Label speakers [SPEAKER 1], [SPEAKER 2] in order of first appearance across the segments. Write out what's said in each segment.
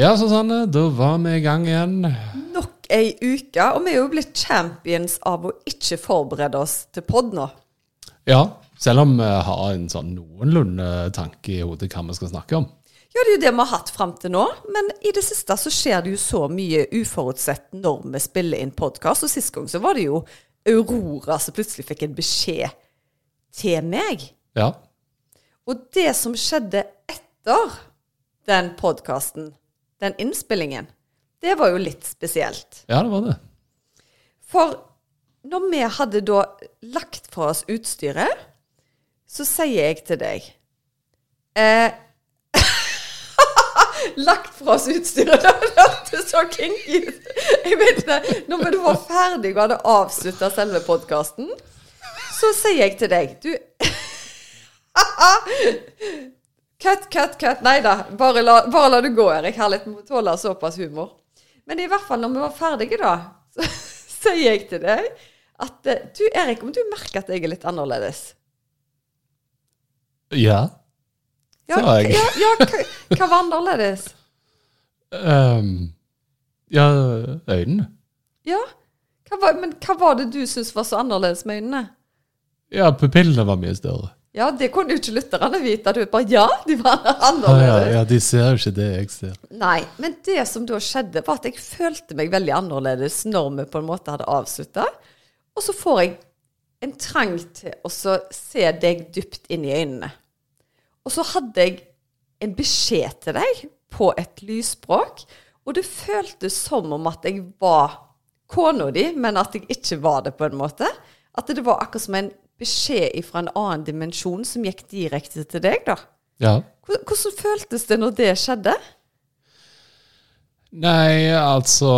[SPEAKER 1] Ja, Susanne, da var vi i gang igjen.
[SPEAKER 2] Nok ei uke, og vi er jo blitt champions av å ikke forberede oss til pod nå.
[SPEAKER 1] Ja, selv om vi har en sånn noenlunde tanke i hodet hva vi skal snakke om.
[SPEAKER 2] Ja, det er jo det vi har hatt fram til nå, men i det siste så skjer det jo så mye uforutsett når vi spiller inn podkast, og sist gang så var det jo Aurora som plutselig fikk en beskjed til meg.
[SPEAKER 1] Ja.
[SPEAKER 2] Og det som skjedde etter den podkasten, den innspillingen, det var jo litt spesielt.
[SPEAKER 1] Ja, det var det.
[SPEAKER 2] For når vi hadde da lagt fra oss utstyret, så sier jeg til deg eh, Lagt fra oss utstyret, det hørtes så kinky ut. Jeg vet ikke, Når vi var ferdig og hadde avslutta selve podkasten, så sier jeg til deg Du Cut, cut, cut. Nei da, bare bare la det gå, Erik. Herlighet, må tåle såpass humor. Men i hvert fall når vi var ferdige, da, så sier jeg til deg at eh, Du, Erik, om du merker at jeg er litt annerledes?
[SPEAKER 1] Ja,
[SPEAKER 2] Ja,
[SPEAKER 1] Sa jeg.
[SPEAKER 2] ja, ja hva, hva var annerledes?
[SPEAKER 1] Um, ja øynene.
[SPEAKER 2] Ja, hva var, men hva var det du syntes var så annerledes med øynene?
[SPEAKER 1] Ja, pupillene var mye større.
[SPEAKER 2] Ja, det kunne jo ikke lytterne vite. Du bare Ja, de var
[SPEAKER 1] Å ja,
[SPEAKER 2] annerledes.
[SPEAKER 1] ja, de ser jo ikke det jeg ser.
[SPEAKER 2] Nei, men det som da skjedde, var at jeg følte meg veldig annerledes når vi på en måte hadde avslutta. Og så får jeg en trang til å se deg dypt inn i øynene. Og så hadde jeg en beskjed til deg på et lysspråk, og det føltes som om at jeg var kona di, men at jeg ikke var det, på en måte. At det var akkurat som en beskjed fra en annen dimensjon som gikk direkte til deg, da.
[SPEAKER 1] Ja.
[SPEAKER 2] Hvordan føltes det når det skjedde?
[SPEAKER 1] Nei, altså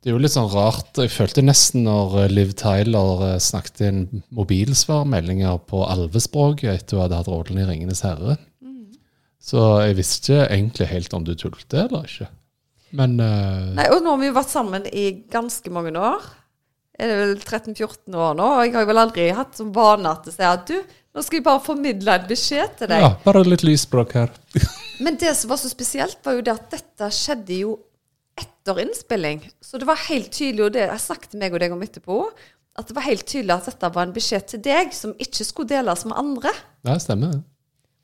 [SPEAKER 1] Det er jo litt sånn rart. Jeg følte nesten når eh, Liv Tyler eh, snakket inn mobilsvarmeldinger på alvespråket etter hun hadde hatt rollen i 'Ringenes herre'. Så jeg visste ikke egentlig helt om du tulte eller ikke. Men uh,
[SPEAKER 2] Nei, og nå har vi jo vært sammen i ganske mange år. Er det vel 13-14 år nå? Og jeg har vel aldri hatt som vane at jeg sier at du, nå skal jeg bare formidle en beskjed til deg.
[SPEAKER 1] ja, bare litt lysspråk her.
[SPEAKER 2] Men det som var så spesielt, var jo det at dette skjedde jo etter innspilling. Så det var helt tydelig, og det jeg snakket meg og deg om etterpå, at det var helt tydelig at dette var en beskjed til deg som ikke skulle deles med andre.
[SPEAKER 1] Ja, stemmer det.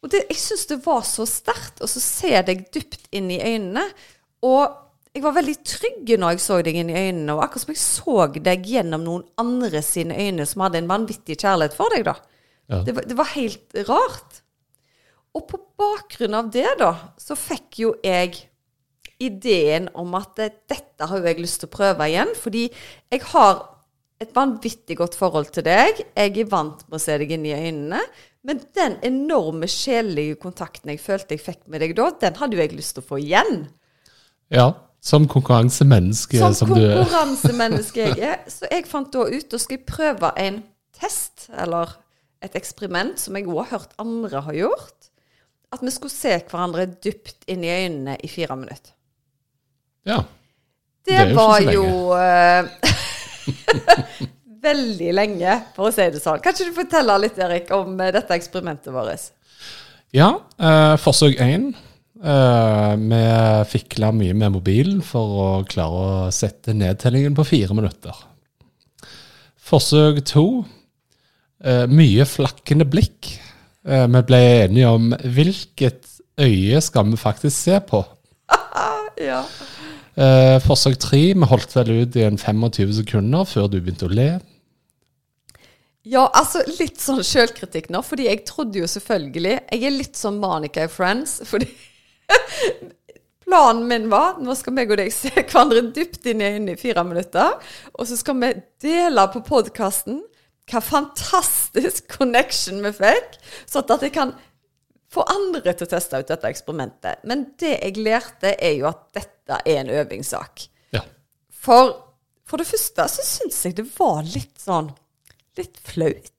[SPEAKER 2] Og det, jeg syns det var så sterkt å så se deg dypt inn i øynene. Og jeg var veldig trygg når jeg så deg inn i øynene, og akkurat som jeg så deg gjennom noen andre sine øyne som hadde en vanvittig kjærlighet for deg, da.
[SPEAKER 1] Ja.
[SPEAKER 2] Det, var, det var helt rart. Og på bakgrunn av det, da, så fikk jo jeg ideen om at eh, dette har jo jeg lyst til å prøve igjen, fordi jeg har et vanvittig godt forhold til deg. Jeg er vant med å se deg inn i øynene. Men den enorme sjelelige kontakten jeg følte jeg fikk med deg da, den hadde jo jeg lyst til å få igjen.
[SPEAKER 1] Ja, som konkurransemenneske
[SPEAKER 2] Som
[SPEAKER 1] som du
[SPEAKER 2] konkurransemenneske jeg er. Så jeg fant da ut Da skal jeg prøve en test, eller et eksperiment, som jeg òg har hørt andre har gjort. At vi skulle se hverandre dypt inn i øynene i fire minutter.
[SPEAKER 1] Ja.
[SPEAKER 2] Det,
[SPEAKER 1] Det
[SPEAKER 2] var jo eh, veldig lenge, for å si det sånn. Kan ikke du fortelle litt, Erik, om eh, dette eksperimentet vårt?
[SPEAKER 1] Ja, eh, forsøk én. Eh, vi fikla mye med mobilen for å klare å sette nedtellingen på fire minutter. Forsøk to. Eh, mye flakkende blikk. Eh, vi ble enige om hvilket øye skal vi faktisk se på.
[SPEAKER 2] Ja.
[SPEAKER 1] Forsøk tre. Vi holdt vel ut i en 25 sekunder før du begynte å le.
[SPEAKER 2] Ja, altså litt sånn sjølkritikk nå, fordi jeg trodde jo selvfølgelig Jeg er litt sånn Monica i Friends, fordi Planen min var nå skal meg og deg se hverandre dypt inn i øynene i fire minutter, og så skal vi dele på podkasten hva fantastisk connection vi fikk, sånn at jeg kan få andre til å teste ut dette eksperimentet. Men det jeg lærte, er jo at dette er en øvingssak.
[SPEAKER 1] Ja.
[SPEAKER 2] For, for det første så syns jeg det var litt sånn litt flaut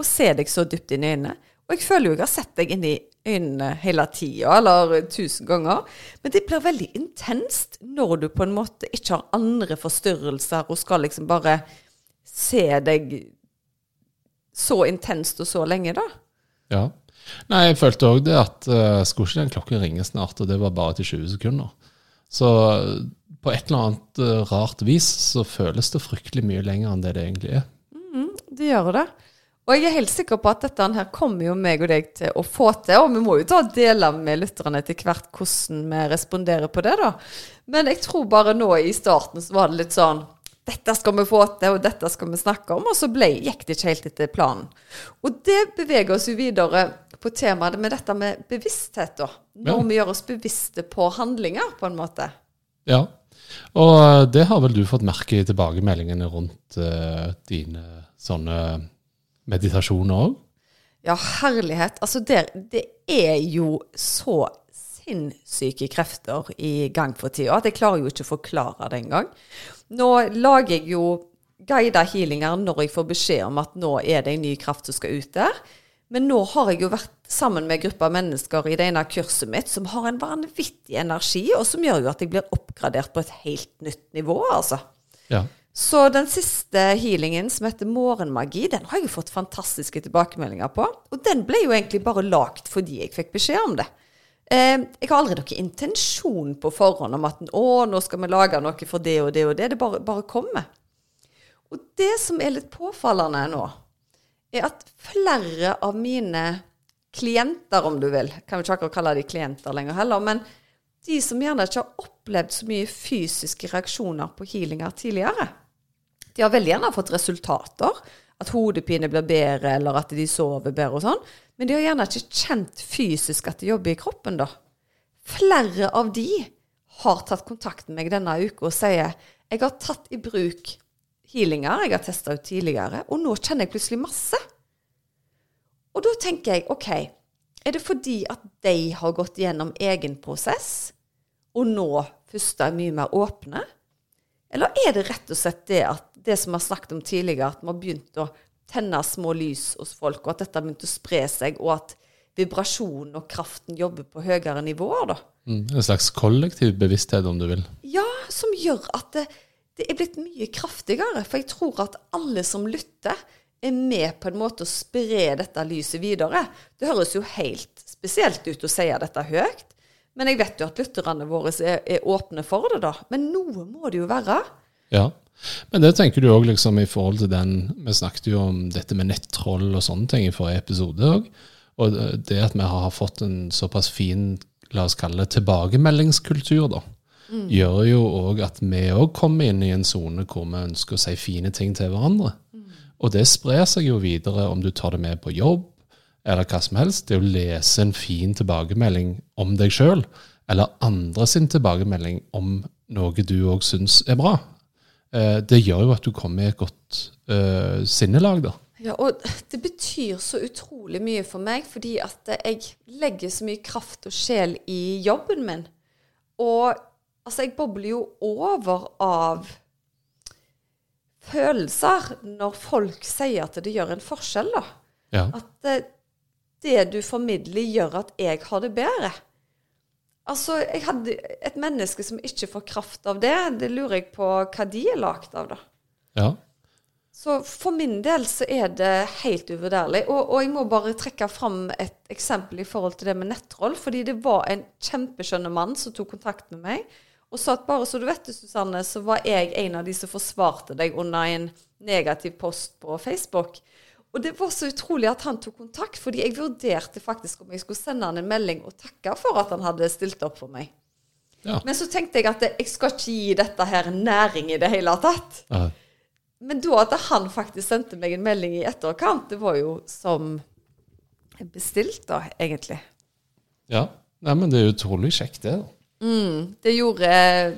[SPEAKER 2] å se deg så dypt inn i øynene. Og jeg føler jo jeg har sett deg inn i øynene hele tida, eller tusen ganger. Men det blir veldig intenst når du på en måte ikke har andre forstyrrelser og skal liksom bare se deg så intenst og så lenge, da.
[SPEAKER 1] Ja. Nei, jeg følte òg det at uh, skulle ikke den klokken ringe snart, og det var bare til 20 sekunder. Så uh, på et eller annet uh, rart vis så føles det fryktelig mye lenger enn det det egentlig er.
[SPEAKER 2] Mm, det gjør det. Og jeg er helt sikker på at dette her kommer jo meg og deg til å få til. Og vi må jo ta og dele med lytterne etter hvert hvordan vi responderer på det, da. Men jeg tror bare nå i starten så var det litt sånn dette skal vi få til, og dette skal vi snakke om. Og så ble, gikk det ikke helt etter planen. Og det beveger oss jo videre på temaet med dette med bevissthet, da. Når
[SPEAKER 1] Ja.
[SPEAKER 2] vi gjør oss bevisste på handlinger, på en måte.
[SPEAKER 1] Ja. Og uh, det har vel du fått merke i tilbakemeldingene rundt uh, dine sånne meditasjoner òg?
[SPEAKER 2] Ja, herlighet. Altså, det, det er jo så sinnssyke krefter i gang for tida at jeg klarer jo ikke å forklare det engang. Nå lager jeg jo guida healinger når jeg får beskjed om at nå er det en ny kraft som skal ut der. Men nå har jeg jo vært sammen med en gruppe av mennesker i det ene kurset mitt som har en vanvittig energi, og som gjør jo at jeg blir oppgradert på et helt nytt nivå, altså.
[SPEAKER 1] Ja.
[SPEAKER 2] Så den siste healingen, som heter Morgenmagi, den har jeg fått fantastiske tilbakemeldinger på. Og den ble jo egentlig bare lagd fordi jeg fikk beskjed om det. Eh, jeg har aldri noen intensjon på forhånd om at å, nå skal vi lage noe for det og det og det. Det bare, bare kommer. Og det som er litt påfallende nå, er at flere av mine klienter, om du vil, kan vi ikke akkurat kalle de klienter lenger heller, men de som gjerne ikke har opplevd så mye fysiske reaksjoner på healinger tidligere, de har veldig gjerne fått resultater. At hodepine blir bedre, eller at de sover bedre og sånn. Men de har gjerne ikke kjent fysisk at det jobber i kroppen, da. Flere av de har tatt kontakt med meg denne uka og sier jeg har tatt i bruk healinger jeg har testa ut tidligere, og nå kjenner jeg plutselig masse. Og da tenker jeg OK, er det fordi at de har gått gjennom egen prosess, og nå først er mye mer åpne? Eller er det rett og slett det at det som vi har snakket om tidligere, at vi har begynt å tenne små lys hos folk, og at dette har begynt å spre seg, og at vibrasjonen og kraften jobber på høyere nivåer, da?
[SPEAKER 1] Mm, en slags kollektiv bevissthet, om du vil.
[SPEAKER 2] Ja, som gjør at det, det er blitt mye kraftigere. For jeg tror at alle som lytter, er med på en måte å spre dette lyset videre. Det høres jo helt spesielt ut å si dette høyt. Men jeg vet jo at lytterne våre er, er åpne for det, da. Men noe må det jo være.
[SPEAKER 1] Ja. Men det tenker du òg liksom i forhold til den Vi snakket jo om dette med nettroll og sånne ting i forrige episode òg. Og det at vi har fått en såpass fin, la oss kalle det, tilbakemeldingskultur, da, gjør jo òg at vi òg kommer inn i en sone hvor vi ønsker å si fine ting til hverandre. Og det sprer seg jo videre om du tar det med på jobb, eller hva som helst. Det å lese en fin tilbakemelding om deg sjøl, eller andre sin tilbakemelding om noe du òg syns er bra. Eh, det gjør jo at du kommer i et godt eh, sinnelag, da.
[SPEAKER 2] Ja, og det betyr så utrolig mye for meg, fordi at jeg legger så mye kraft og sjel i jobben min. Og altså, jeg bobler jo over av følelser når folk sier at det gjør en forskjell, da.
[SPEAKER 1] Ja.
[SPEAKER 2] At det, det du formidler, gjør at jeg har det bedre. Altså, jeg hadde et menneske som ikke får kraft av det. Det lurer jeg på hva de er lagd av, da.
[SPEAKER 1] ja.
[SPEAKER 2] Så for min del så er det helt uvurderlig. Og, og jeg må bare trekke fram et eksempel i forhold til det med nettroll. Fordi det var en kjempeskjønn mann som tok kontakt med meg og sa at bare så du vet det, Susanne, så var jeg en av de som forsvarte deg under en negativ post på Facebook. Og det var så utrolig at han tok kontakt, fordi jeg vurderte faktisk om jeg skulle sende han en melding og takke for at han hadde stilt opp for meg.
[SPEAKER 1] Ja.
[SPEAKER 2] Men så tenkte jeg at jeg skal ikke gi dette her næring i det hele tatt.
[SPEAKER 1] ja.
[SPEAKER 2] Men da at han faktisk sendte meg en melding i etterkant, det var jo som bestilt, da, egentlig.
[SPEAKER 1] ja. Nei, men det er utrolig kjekt, det. da.
[SPEAKER 2] Det gjorde,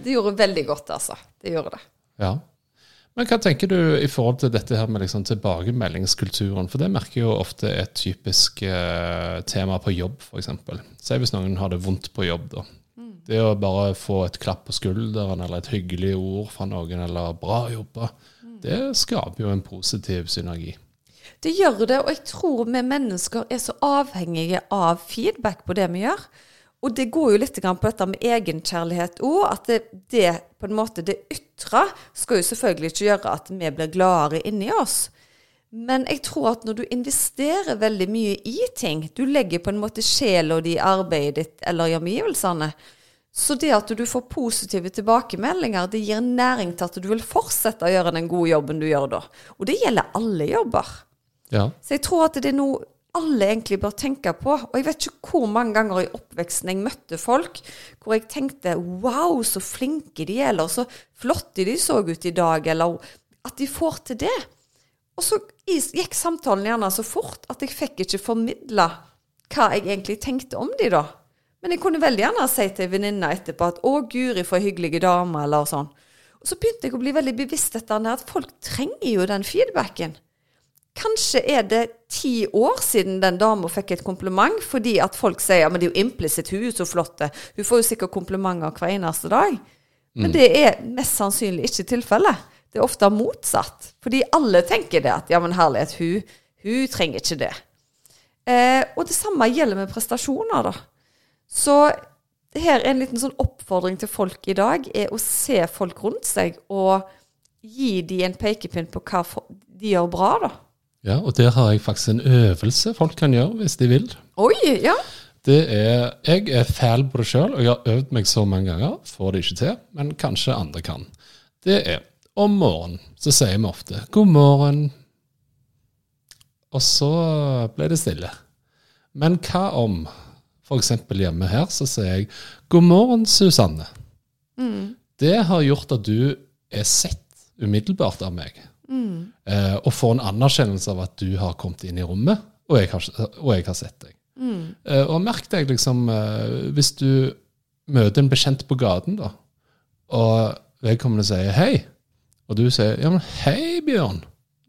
[SPEAKER 2] det gjorde veldig godt, altså. Det gjorde det.
[SPEAKER 1] Ja. Men hva tenker du i forhold til dette her med liksom tilbakemeldingskulturen? For det merker jeg jo ofte er et typisk eh, tema på jobb, f.eks. Si hvis noen har det vondt på jobb, da. Det å bare få et klapp på skulderen eller et hyggelig ord fra noen, eller 'bra jobba', det skaper jo en positiv synergi.
[SPEAKER 2] Det gjør det, og jeg tror vi mennesker er så avhengige av feedback på det vi gjør. Og det går jo litt på dette med egenkjærlighet òg, at det, det, på en måte det ytre skal jo selvfølgelig ikke gjøre at vi blir gladere inni oss. Men jeg tror at når du investerer veldig mye i ting, du legger på en måte sjela di i arbeidet ditt eller i omgivelsene, så det at du får positive tilbakemeldinger, det gir næring til at du vil fortsette å gjøre den gode jobben du gjør da. Og det gjelder alle jobber.
[SPEAKER 1] Ja.
[SPEAKER 2] Så jeg tror at det er noe alle egentlig bør tenke på. Og jeg vet ikke hvor mange ganger i oppveksten jeg møtte folk hvor jeg tenkte wow, så flinke de er, eller så flotte de så ut i dag, eller at de får til det. Og så gikk samtalen gjerne så fort at jeg fikk ikke formidla hva jeg egentlig tenkte om de da. Men jeg kunne veldig gjerne si til ei venninne etterpå at 'Å, Guri, for hyggelige damer', eller sånn. Og så begynte jeg å bli veldig bevisst dette at folk trenger jo den feedbacken. Kanskje er det ti år siden den dama fikk et kompliment, fordi at folk sier ja, men det er jo implisitt, hun er så flott. Hun får jo sikkert komplimenter hver eneste dag. Men mm. det er mest sannsynlig ikke tilfellet. Det er ofte motsatt. Fordi alle tenker det at ja, men herlighet, hun, hun trenger ikke det. Eh, og det samme gjelder med prestasjoner, da. Så her er en liten sånn oppfordring til folk i dag, er å se folk rundt seg og gi dem en pekepinn på hva de gjør bra, da.
[SPEAKER 1] Ja, og der har jeg faktisk en øvelse folk kan gjøre hvis de vil.
[SPEAKER 2] Oi, ja.
[SPEAKER 1] Det er, Jeg er fæl på det sjøl, og jeg har øvd meg så mange ganger. Får det ikke til, men kanskje andre kan. Det er om morgenen så sier vi ofte 'god morgen', og så ble det stille. Men hva om f.eks. hjemme her så sier jeg 'god morgen, Susanne'. Mm. Det har gjort at du er sett umiddelbart av meg. Mm. Eh, og få en anerkjennelse av at du har kommet inn i rommet, og jeg har, og jeg har sett deg. Mm. Eh, og merk deg liksom eh, Hvis du møter en bekjent på gaten, da, og vedkommende sier hei, og du sier ja, men hei, Bjørn.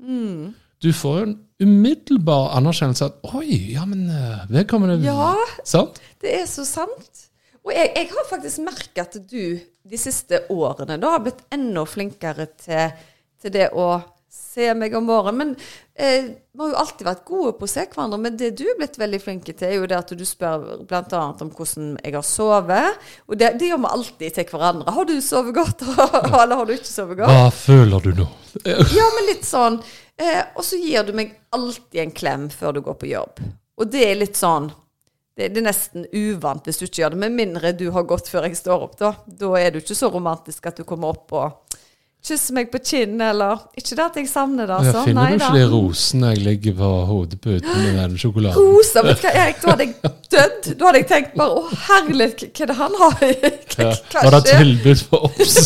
[SPEAKER 1] Mm. Du får jo en umiddelbar anerkjennelse av oi, ja, men eh, vedkommende
[SPEAKER 2] Ja,
[SPEAKER 1] sant?
[SPEAKER 2] det er så sant. Og jeg, jeg har faktisk merka at du de siste årene da har blitt enda flinkere til, til det å se meg om morgenen. Men eh, vi har jo alltid vært gode på å se hverandre. Men det du er blitt veldig flink til, er jo det at du spør bl.a. om hvordan jeg har sovet. Og det, det, gjør vi alltid til hverandre. Har du sovet godt, eller har du ikke sovet godt?
[SPEAKER 1] Hva føler du nå?
[SPEAKER 2] ja, men litt sånn. Eh, og så gir du meg alltid en klem før du går på jobb. Og det er litt sånn det, det, er nesten uvant hvis du ikke gjør det, med mindre du har gått før jeg står opp. Da Da er du ikke så romantisk at du kommer opp og kysse meg på kinnet, eller Ikke det at jeg savner det, altså.
[SPEAKER 1] Jeg finner Nei, du ikke de rosene jeg ligger på hodeputen med den sjokoladen?
[SPEAKER 2] Roser? Vet du hva, Erik, da hadde jeg dødd. Da hadde jeg tenkt bare Å, herlighet, hva er det han har?
[SPEAKER 1] Hva, hva Var det tilbud på Obs?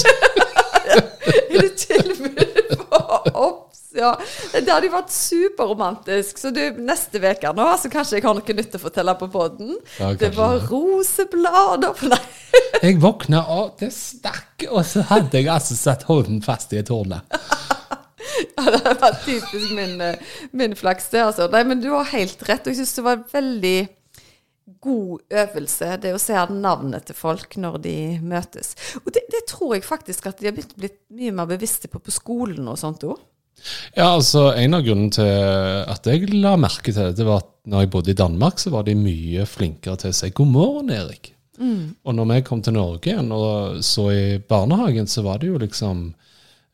[SPEAKER 2] er det tilbud på Obs? Ja. Det hadde jo vært superromantisk. Så du, neste uke nå, så kanskje jeg har noe nytt å fortelle på poden. Ja, det var roseblader Nei.
[SPEAKER 1] jeg våkna, og det stakk, og så hadde jeg altså satt hånden fast i et horn.
[SPEAKER 2] ja, det var typisk min, eh, min flaks, det. altså. Nei, men du har helt rett. Og jeg syns det var veldig god øvelse, det å se navnet til folk når de møtes. Og det, det tror jeg faktisk at de har blitt mye mer bevisste på på skolen og sånt òg.
[SPEAKER 1] Ja, altså En av grunnene til at jeg la merke til det, var at når jeg bodde i Danmark, så var de mye flinkere til å si 'god morgen, Erik'. Mm. Og når vi kom til Norge igjen og så i barnehagen, så var det jo liksom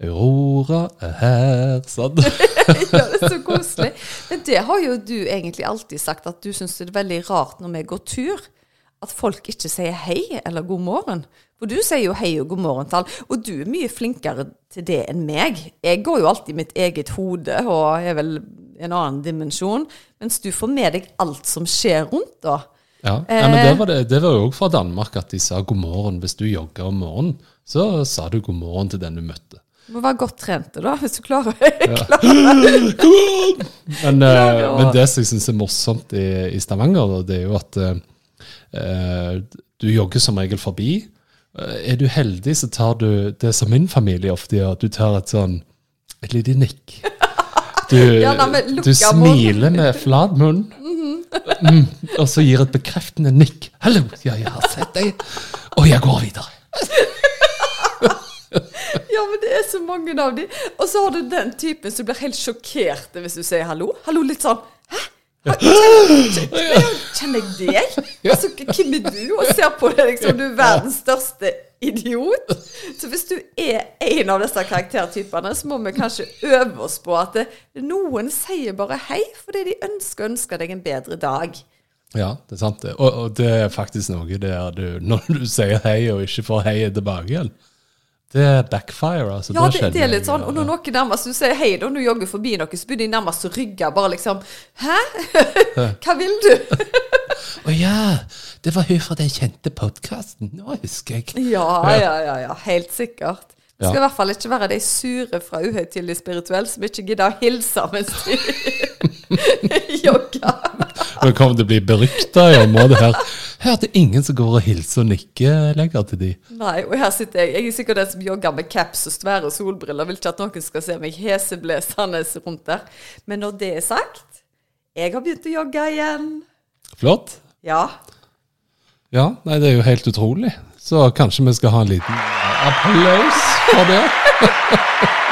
[SPEAKER 1] Aurora er her, sant?
[SPEAKER 2] ja, det er så koselig. Men det har jo du egentlig alltid sagt, at du syns det er veldig rart når vi går tur, at folk ikke sier hei eller god morgen. For du sier jo hei og god morgen til alle, og du er mye flinkere til det enn meg. Jeg går jo alltid i mitt eget hode og er vel en annen dimensjon, mens du får med deg alt som skjer rundt, da.
[SPEAKER 1] Ja, ja men det var, det, det var jo òg fra Danmark at de sa god morgen hvis du jogger om morgenen. Så sa du god morgen til den du møtte.
[SPEAKER 2] Du må være godt trent da, hvis du klarer, klarer
[SPEAKER 1] det. men, uh, men, det som jeg syns er morsomt i, i, Stavanger, det er jo at uh, du jogger som regel forbi. Eh, er du heldig, så tar du det som min familie ofte gjør, du tar et sånn Et lite nikk. Du,
[SPEAKER 2] ja,
[SPEAKER 1] du smiler med flat munn, mm, og så gir et bekreftende nikk. 'Hallo, ja, jeg har sett deg.' Og jeg går videre.
[SPEAKER 2] Ja, men det er så mange av de. Og så har du den typen som blir helt sjokkert hvis du sier hallo. Hallo, litt sånn Hæ? Kjenner, jeg deg? Altså, hvem er du? Og ser på deg liksom du er verdens største idiot. Så hvis du er en av disse karaktertypene, så må vi kanskje øve oss på at noen sier bare hei fordi de ønsker ønsker deg en bedre dag.
[SPEAKER 1] Ja, det er sant. Og, og det er faktisk noe der du Når du sier hei og ikke får hei tilbake igjen, det backfire. altså.
[SPEAKER 2] Ja, det, det er litt sånn. Og når noen nærmest du sier hei, da, når du jogger forbi noen, så begynner de nærmest å rygge. Bare liksom Hæ? Hva vil du?
[SPEAKER 1] Å ja, det var hun fra den kjente podkasten. Nå husker jeg.
[SPEAKER 2] Ja, ja, ja, ja. Helt sikkert. Det skal
[SPEAKER 1] Ja.
[SPEAKER 2] i hvert fall ikke være de sure fra Uhøytidelig spirituell som ikke gidder å hilse mens de jogger.
[SPEAKER 1] Det kommer til å bli berykta i området her. Her er det ingen som går og hilser og nikker lenger til de.
[SPEAKER 2] Nei, og her sitter jeg. Jeg er sikkert den som jogger med caps og svære solbriller. Vil ikke at noen skal se meg heseblesende rundt der. Men når det er sagt, jeg har begynt å jogge igjen.
[SPEAKER 1] Flott.
[SPEAKER 2] Ja.
[SPEAKER 1] Ja, nei, det er jo helt utrolig. Så kanskje vi skal ha en liten applaus for det.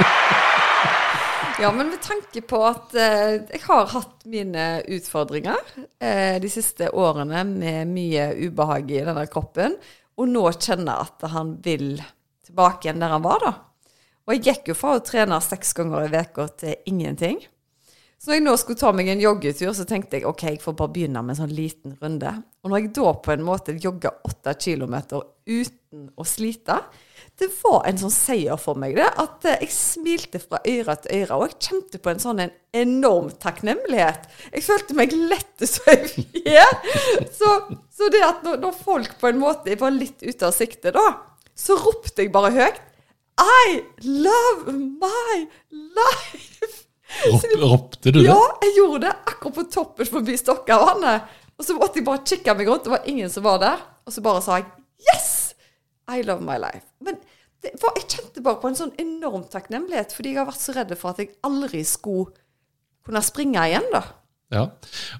[SPEAKER 2] Ja, men med tanke på at eh, jeg har hatt mine utfordringer eh, de siste årene med mye ubehag i denne kroppen, og nå kjenner jeg at han vil tilbake igjen der han var, da. Og jeg gikk jo fra å trene seks ganger i uka til ingenting. Så når jeg nå skulle ta meg en joggetur, så tenkte jeg ok, jeg får bare begynne med en sånn liten runde. Og når jeg da på en måte jogga åtte kilometer uten å slite, det var en sånn seier for meg, det. At eh, jeg smilte fra øre til øre, og jeg kjente på en sånn en enorm takknemlighet. Jeg følte meg lett som en fjær. Så, så det at når, når folk på en måte var litt ute av sikte, da, så ropte jeg bare høyt I love my life!
[SPEAKER 1] Rop, ropte du det?
[SPEAKER 2] Ja, jeg gjorde det akkurat på toppen forbi Stokkavannet. Og så måtte jeg bare kikke meg rundt, det var ingen som var der. Og så bare sa jeg Yes! I love my life. Men det for, jeg kjente bare på en sånn enorm takknemlighet, fordi jeg har vært så redd for at jeg aldri skulle kunne springe igjen, da.
[SPEAKER 1] Ja,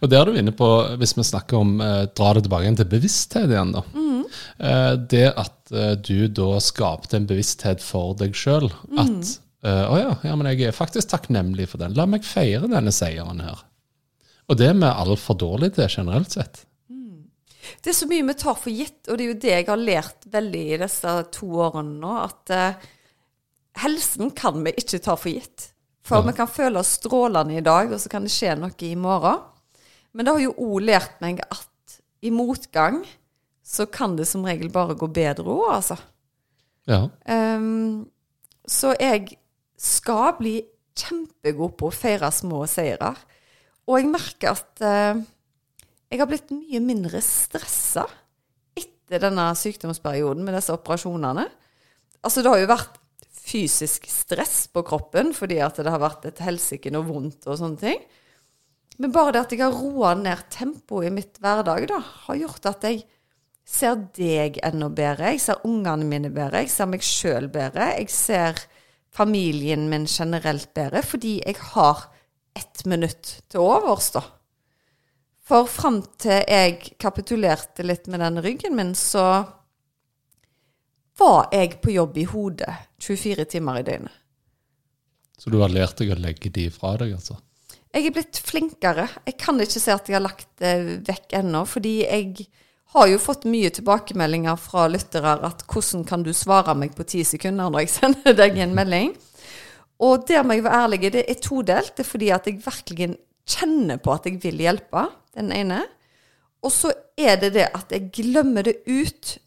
[SPEAKER 1] og der er du inne på, hvis vi snakker om eh, dra det tilbake igjen til bevissthet igjen, da. Eh, det at eh, du da skapte en bevissthet for deg sjøl. At eh, å ja, ja, men jeg er faktisk takknemlig for den. La meg feire denne seieren her. Og det er vi altfor dårlige til generelt sett.
[SPEAKER 2] Det er så mye vi tar for gitt, og det er jo det jeg har lært veldig i disse to årene nå, at eh, helsen kan vi ikke ta for gitt. For
[SPEAKER 1] Ja.
[SPEAKER 2] vi kan føle oss strålende i dag, og så kan det skje noe i morgen. Men det har jo òg lært meg at i motgang så kan det som regel bare gå bedre òg, altså.
[SPEAKER 1] Ja.
[SPEAKER 2] Um, så jeg skal bli kjempegod på å feire små seire. Og jeg merker at eh, jeg har blitt mye mindre stressa etter denne sykdomsperioden med disse operasjonene. Altså, det har jo vært fysisk stress på kroppen fordi at det har vært et helsike noe vondt og sånne ting. Men bare det at jeg har roa ned tempoet i mitt hverdag, da, har gjort at jeg ser deg enda bedre. Jeg ser ungene mine bedre. Jeg ser meg sjøl bedre. Jeg ser familien min generelt bedre fordi jeg har ett minutt til overs, da. For fram til jeg kapitulerte litt med den ryggen min, så var jeg på jobb i hodet 24 timer i døgnet.
[SPEAKER 1] Så du har lært deg å legge de fra deg, altså?
[SPEAKER 2] Jeg er blitt flinkere. Jeg kan ikke si at jeg har lagt det vekk ennå, fordi jeg har jo fått mye tilbakemeldinger fra lyttere at hvordan kan du svare meg på ti sekunder når jeg sender deg en melding? Og der må jeg være ærlig, det er todelt. Det er fordi at jeg virkelig kjenner på at jeg vil hjelpe, den ene. Og så er det det at jeg glemmer det ut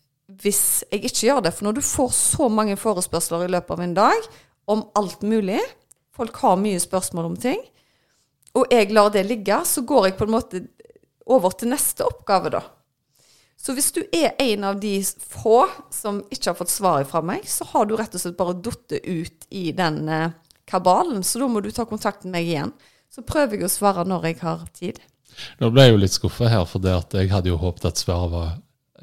[SPEAKER 2] hvis jeg ikke gjør det. For når du får så mange forespørsler i løpet av en dag om alt mulig, folk har mye spørsmål om ting, og jeg lar det ligge, så går jeg på en måte over til neste oppgave, da. Så hvis du er en av de få som ikke har fått svar fra meg, så har du rett og slett bare datt ut i den eh, kabalen. Så da må du ta kontakt med meg igjen. Så prøver jeg å svare når jeg har tid.
[SPEAKER 1] Nå ble jeg jo litt skuffa her, for det at jeg hadde jo håpet at svaret var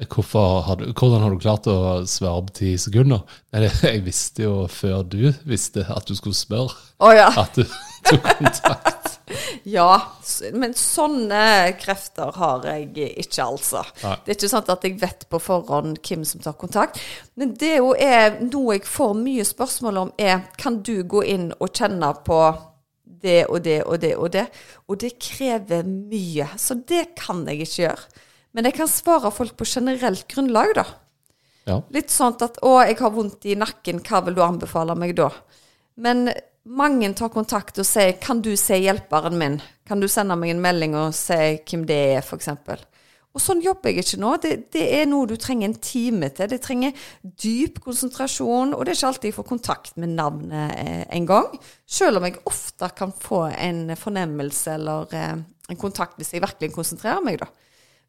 [SPEAKER 1] hadde, hvordan har du klart å svare på ti sekunder? Nei, jeg visste jo før du visste at du skulle spørre,
[SPEAKER 2] oh, ja.
[SPEAKER 1] at du tok kontakt.
[SPEAKER 2] Ja, men sånne krefter har jeg ikke, altså.
[SPEAKER 1] Nei.
[SPEAKER 2] Det er ikke sant at jeg vet på forhånd hvem som tar kontakt. Men det er jo er noe jeg får mye spørsmål om, er kan du gå inn og kjenne på det og det og det og det? Og det krever mye, så det kan jeg ikke gjøre. Men jeg kan svare folk på generelt grunnlag, da.
[SPEAKER 1] Ja.
[SPEAKER 2] Litt sånn at 'Å, jeg har vondt i nakken, hva vil du anbefale meg da?' Men mange tar kontakt og sier 'Kan du se hjelperen min?' Kan du sende meg en melding og si hvem det er, f.eks.? Og sånn jobber jeg ikke nå. Det, det er noe du trenger en time til. Det trenger dyp konsentrasjon, og det er ikke alltid jeg får kontakt med navnet eh, gang. Selv om jeg ofte kan få en fornemmelse eller eh, en kontakt hvis jeg virkelig konsentrerer meg, da.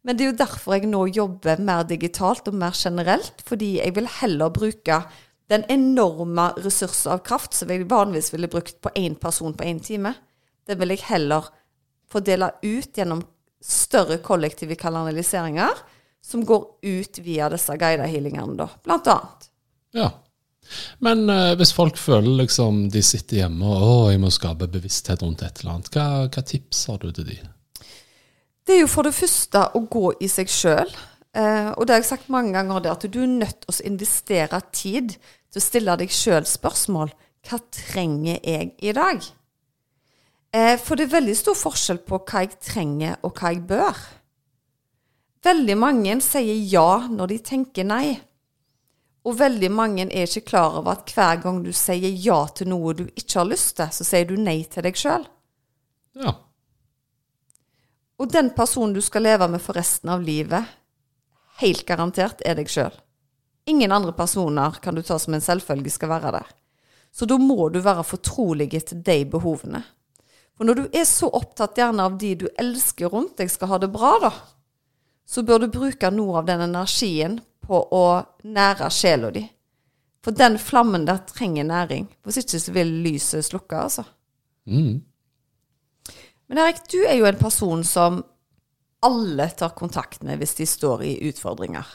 [SPEAKER 2] Men det er jo derfor jeg nå jobber mer digitalt og mer generelt, fordi jeg vil heller bruke den enorme ressursen av kraft som jeg vanligvis ville brukt på én person på én time. Det vil jeg heller fordele ut gjennom større kollektive kanaliseringer som går ut via disse guida healingene, da, blant annet.
[SPEAKER 1] ja. Men uh, hvis folk føler liksom de sitter hjemme og å, jeg må skape bevissthet rundt et eller annet, hva, hva tips har du til de?
[SPEAKER 2] Det er jo for det første å gå i seg sjøl. Uh, og det har jeg sagt mange ganger, det at du er nødt til å investere tid til å stille deg sjøl spørsmål. Hva trenger jeg i dag? Eh, for det er veldig stor forskjell på hva jeg trenger, og hva jeg bør. Veldig mange sier ja når de tenker nei. Og veldig mange er ikke klar over at hver gang du sier ja til noe du ikke har lyst til, så sier du nei til deg sjøl.
[SPEAKER 1] Ja.
[SPEAKER 2] Og den personen du skal leve med for resten av livet, helt garantert er deg sjøl. Ingen andre personer kan du ta som en selvfølge skal være der. Så da må du være fortrolig til de behovene. For når du er så opptatt gjerne av de du elsker rundt deg skal ha det bra, da, så bør du bruke noe av den energien på å nære sjela di. For den flammen der trenger næring. Hvis ikke så vil lyset slukke, altså.
[SPEAKER 1] Mm.
[SPEAKER 2] Men Erik, du er jo en person som alle tar kontakt med hvis de står i utfordringer.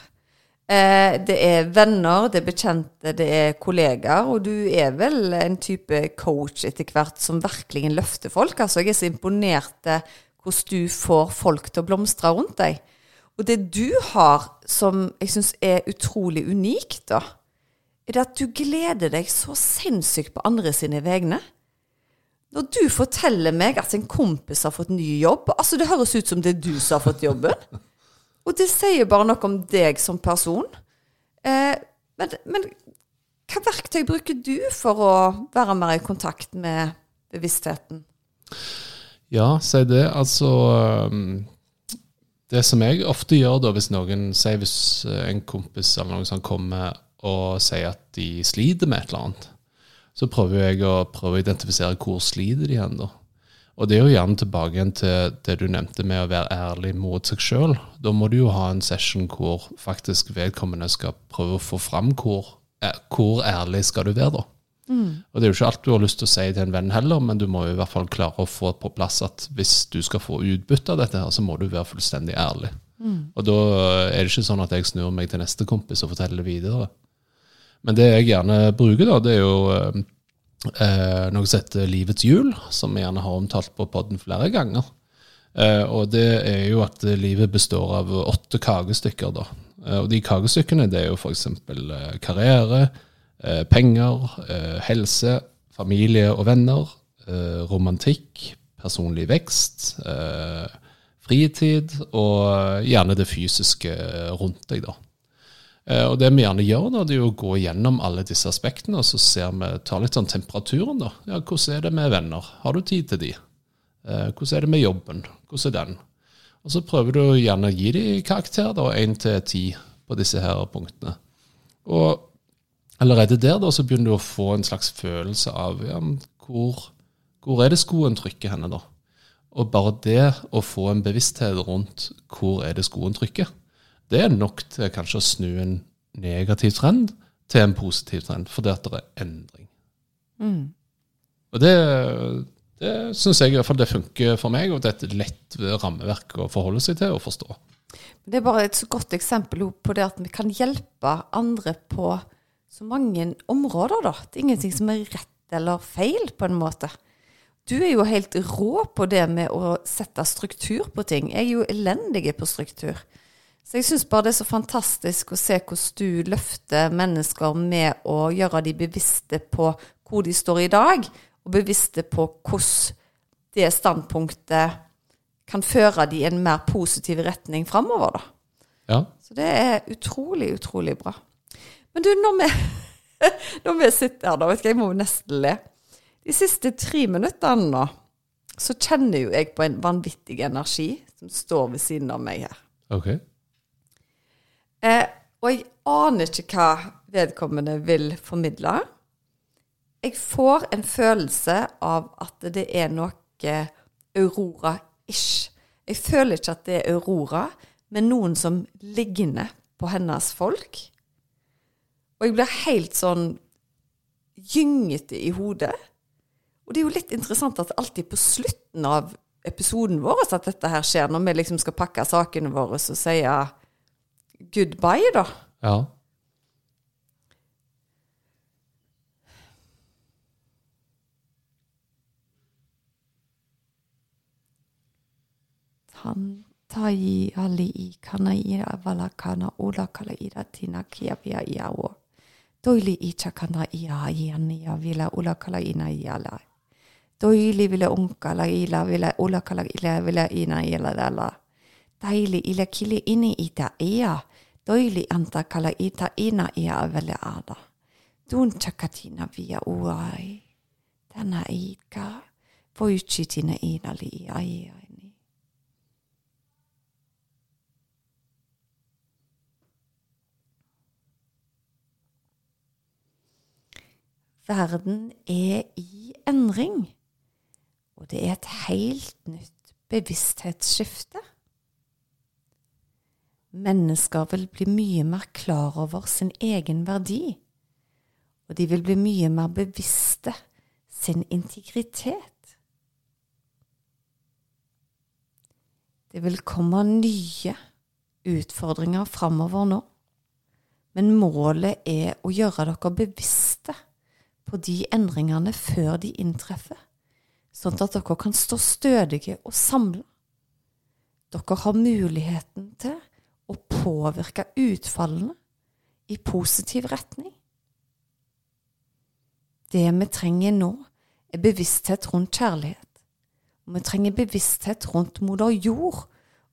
[SPEAKER 2] Eh, det er venner, det er bekjente, det er kollegaer, og du er vel en type coach etter hvert som virkelig løfter folk. Altså, jeg er så imponert eh, hvordan du får folk til å blomstre rundt deg. Og det du har som jeg syns er utrolig unikt, da, er det at du gleder deg så sinnssykt på andre sine vegne. Når du forteller meg at en kompis har fått ny jobb altså Det høres ut som det er du som har fått jobben. Og det sier bare noe om deg som person. Eh, men, men hva verktøy bruker du for å være mer i kontakt med bevisstheten?
[SPEAKER 1] Ja, si det. Altså Det som jeg ofte gjør da, hvis noen sier hvis eh, en kompis eller noen som kommer og sier at de sliter med et eller annet, så prøver jeg å prøve å identifisere hvor sliter de hen, da. Og det er jo gjerne tilbake igjen til det du nevnte med å være ærlig mot seg sjøl. Da må du jo ha en session hvor faktisk vedkommende skal prøve å få fram hvor, eh, hvor ærlig skal du være, da. Og det er jo ikke alt du har lyst til å si til en venn heller, men du må jo i hvert fall klare å få på plass at hvis du skal få utbytte av dette, her, så må du være fullstendig ærlig. Og da er det ikke sånn at jeg snur meg til neste kompis og forteller det videre. Men det jeg gjerne bruker, da, det er jo eh, noe som heter Livets hjul, som vi gjerne har omtalt på podden flere ganger. Eh, og det er jo at livet består av åtte kakestykker, da. Eh, og de kakestykkene det er jo f.eks. Eh, karriere, eh, penger, eh, helse, familie og venner, eh, romantikk, personlig vekst, fritid og gjerne det fysiske rundt deg, da. Eh, Og det vi gjerne gjør, da, det er å gå gjennom alle disse aspektene, og så ser vi, tar litt sånn temperaturen. da. Ja, Hvordan er det med venner? Har du tid til de? Eh, Hvordan er det med jobben? Hvordan er den? Og så prøver du gjerne å gi de karakter, da, én til ti på disse her punktene. Og allerede der da, så begynner du å få en slags følelse av ja, hvor, hvor er det skoen trykker henne, da? Og bare det å få en bevissthet rundt hvor er det skoen trykker, det er nok til kanskje å snu en negativ trend til en positiv trend, fordi at det er endring. Og det, det syns jeg i hvert fall det funker for meg, og det er et lett rammeverk å forholde seg til og forstå.
[SPEAKER 2] Det er bare et så godt eksempel på det at vi kan hjelpe andre på så mange områder, da. Det er ingenting som er rett eller feil, på en måte. Du er jo helt rå på det med å sette struktur på ting. Jeg er jo elendig på struktur. Så jeg syns bare det er så fantastisk å se hvordan du løfter mennesker med å gjøre de bevisste på hvor de står i dag, og bevisste på hvordan det standpunktet kan føre de i en mer positiv retning framover, da.
[SPEAKER 1] Ja.
[SPEAKER 2] Så det er utrolig, utrolig bra. Men du, når vi, når vi sitter her, da, vet ikke, jeg må nesten le. De siste tre minuttene nå, så kjenner jo jeg på en vanvittig energi som står ved siden av meg her.
[SPEAKER 1] Ok.
[SPEAKER 2] Eh, og jeg aner ikke hva vedkommende vil formidle. Jeg får en følelse av at det er noe Aurora-ish. Jeg føler ikke at det er Aurora, men noen som ligner på hennes folk. Og jeg blir helt sånn gyngete i hodet. Og det er jo litt interessant at alltid på slutten av episoden vår at dette her skjer, når vi liksom skal pakke sakene våre og si goodbye då.
[SPEAKER 1] Ja.
[SPEAKER 2] Han tai ali i kana i avala kana ola kala i ratina kia i awo. Toili i chakana i a i iani i avila ola kala ina iala. Toili vila unkala i la vila ola kala ila vielä ina iala dala. Taili ila kili ini ita ia. Doili anta kala ita ina ia avele ada. Dun chakatina via uai. Tana ika. Voichitina ina li i ai ai. Verden er i endring, og det er et helt nytt bevissthetsskifte. Mennesker vil bli mye mer klar over sin egen verdi, og de vil bli mye mer bevisste sin integritet. Det vil komme nye utfordringer framover nå, men målet er å gjøre dere bevisste på de endringene før de inntreffer, sånn at dere kan stå stødige og samle. Dere har muligheten til å påvirke utfallene i positiv retning. Det vi trenger nå, er bevissthet rundt kjærlighet. Og vi trenger bevissthet rundt moder jord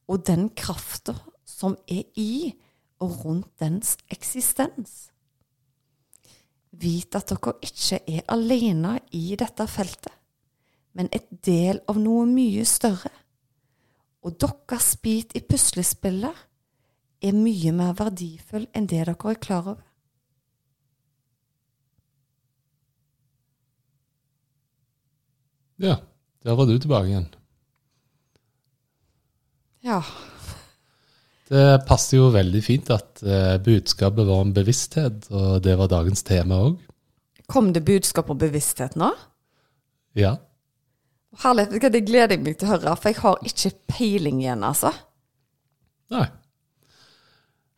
[SPEAKER 2] og den krafta som er i og rundt dens eksistens. Vit at dere ikke er alene i dette feltet, men et del av noe mye større. Og deres bit i puslespillet er mye mer verdifull enn det dere er klar over.
[SPEAKER 1] Ja, der var du tilbake igjen.
[SPEAKER 2] Ja.
[SPEAKER 1] Det passer jo veldig fint at eh, budskapet var om bevissthet, og det var dagens tema òg.
[SPEAKER 2] Kom det budskap om bevissthet nå?
[SPEAKER 1] Ja.
[SPEAKER 2] Herlig. Det gleder jeg meg til å høre, for jeg har ikke peiling igjen, altså.
[SPEAKER 1] Nei.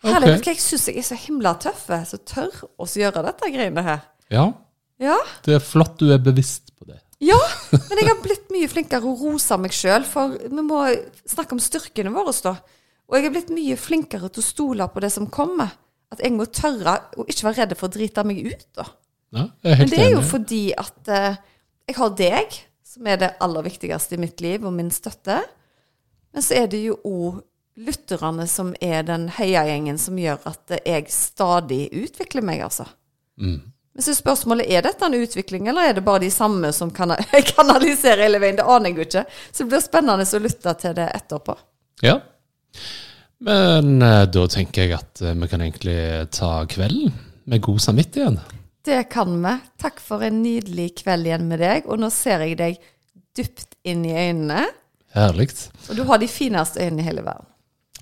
[SPEAKER 2] Herlig. okay. Jeg syns jeg er så himla tøff, så tør å gjøre dette greiene her.
[SPEAKER 1] Ja,
[SPEAKER 2] Ja.
[SPEAKER 1] det er flott du er bevisst på det.
[SPEAKER 2] Ja, men jeg har blitt mye flinkere å rose meg sjøl, for vi må snakke om styrkene våre, da. Og jeg er blitt mye flinkere til å stole på det som kommer. At jeg må tørre å ikke være redd for å drite meg ut, da.
[SPEAKER 1] Ja,
[SPEAKER 2] Men det er jo
[SPEAKER 1] enig.
[SPEAKER 2] fordi at uh, jeg har deg, som er det aller viktigste i mitt liv, og min støtte. Men så er det jo òg lytterne som er den heiagjengen som gjør at jeg stadig utvikler meg, altså.
[SPEAKER 1] Mm.
[SPEAKER 2] Men så spørsmålet er dette en utvikling, eller er det bare de samme som kan kanaliserer hele veien? Det aner jeg jo ikke. Så det blir spennende å lytte til det etterpå.
[SPEAKER 1] Ja. Men eh, da tenker jeg at eh, vi kan egentlig ta kvelden med god samvittighet.
[SPEAKER 2] Det kan vi. Takk for en nydelig kveld igjen med deg. Og nå ser jeg deg dypt inn i øynene.
[SPEAKER 1] Herlig.
[SPEAKER 2] Og du har de fineste øynene i hele verden.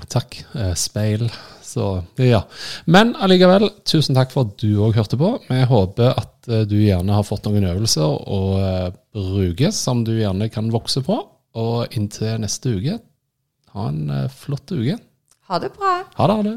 [SPEAKER 1] Takk. Eh, Speil. Så ja. Men allikevel, tusen takk for at du òg hørte på. Vi håper at eh, du gjerne har fått noen øvelser å eh, bruke som du gjerne kan vokse på. Og inntil neste uke, ha en flott uke.
[SPEAKER 2] Ha det bra.
[SPEAKER 1] Ha det. Ha det.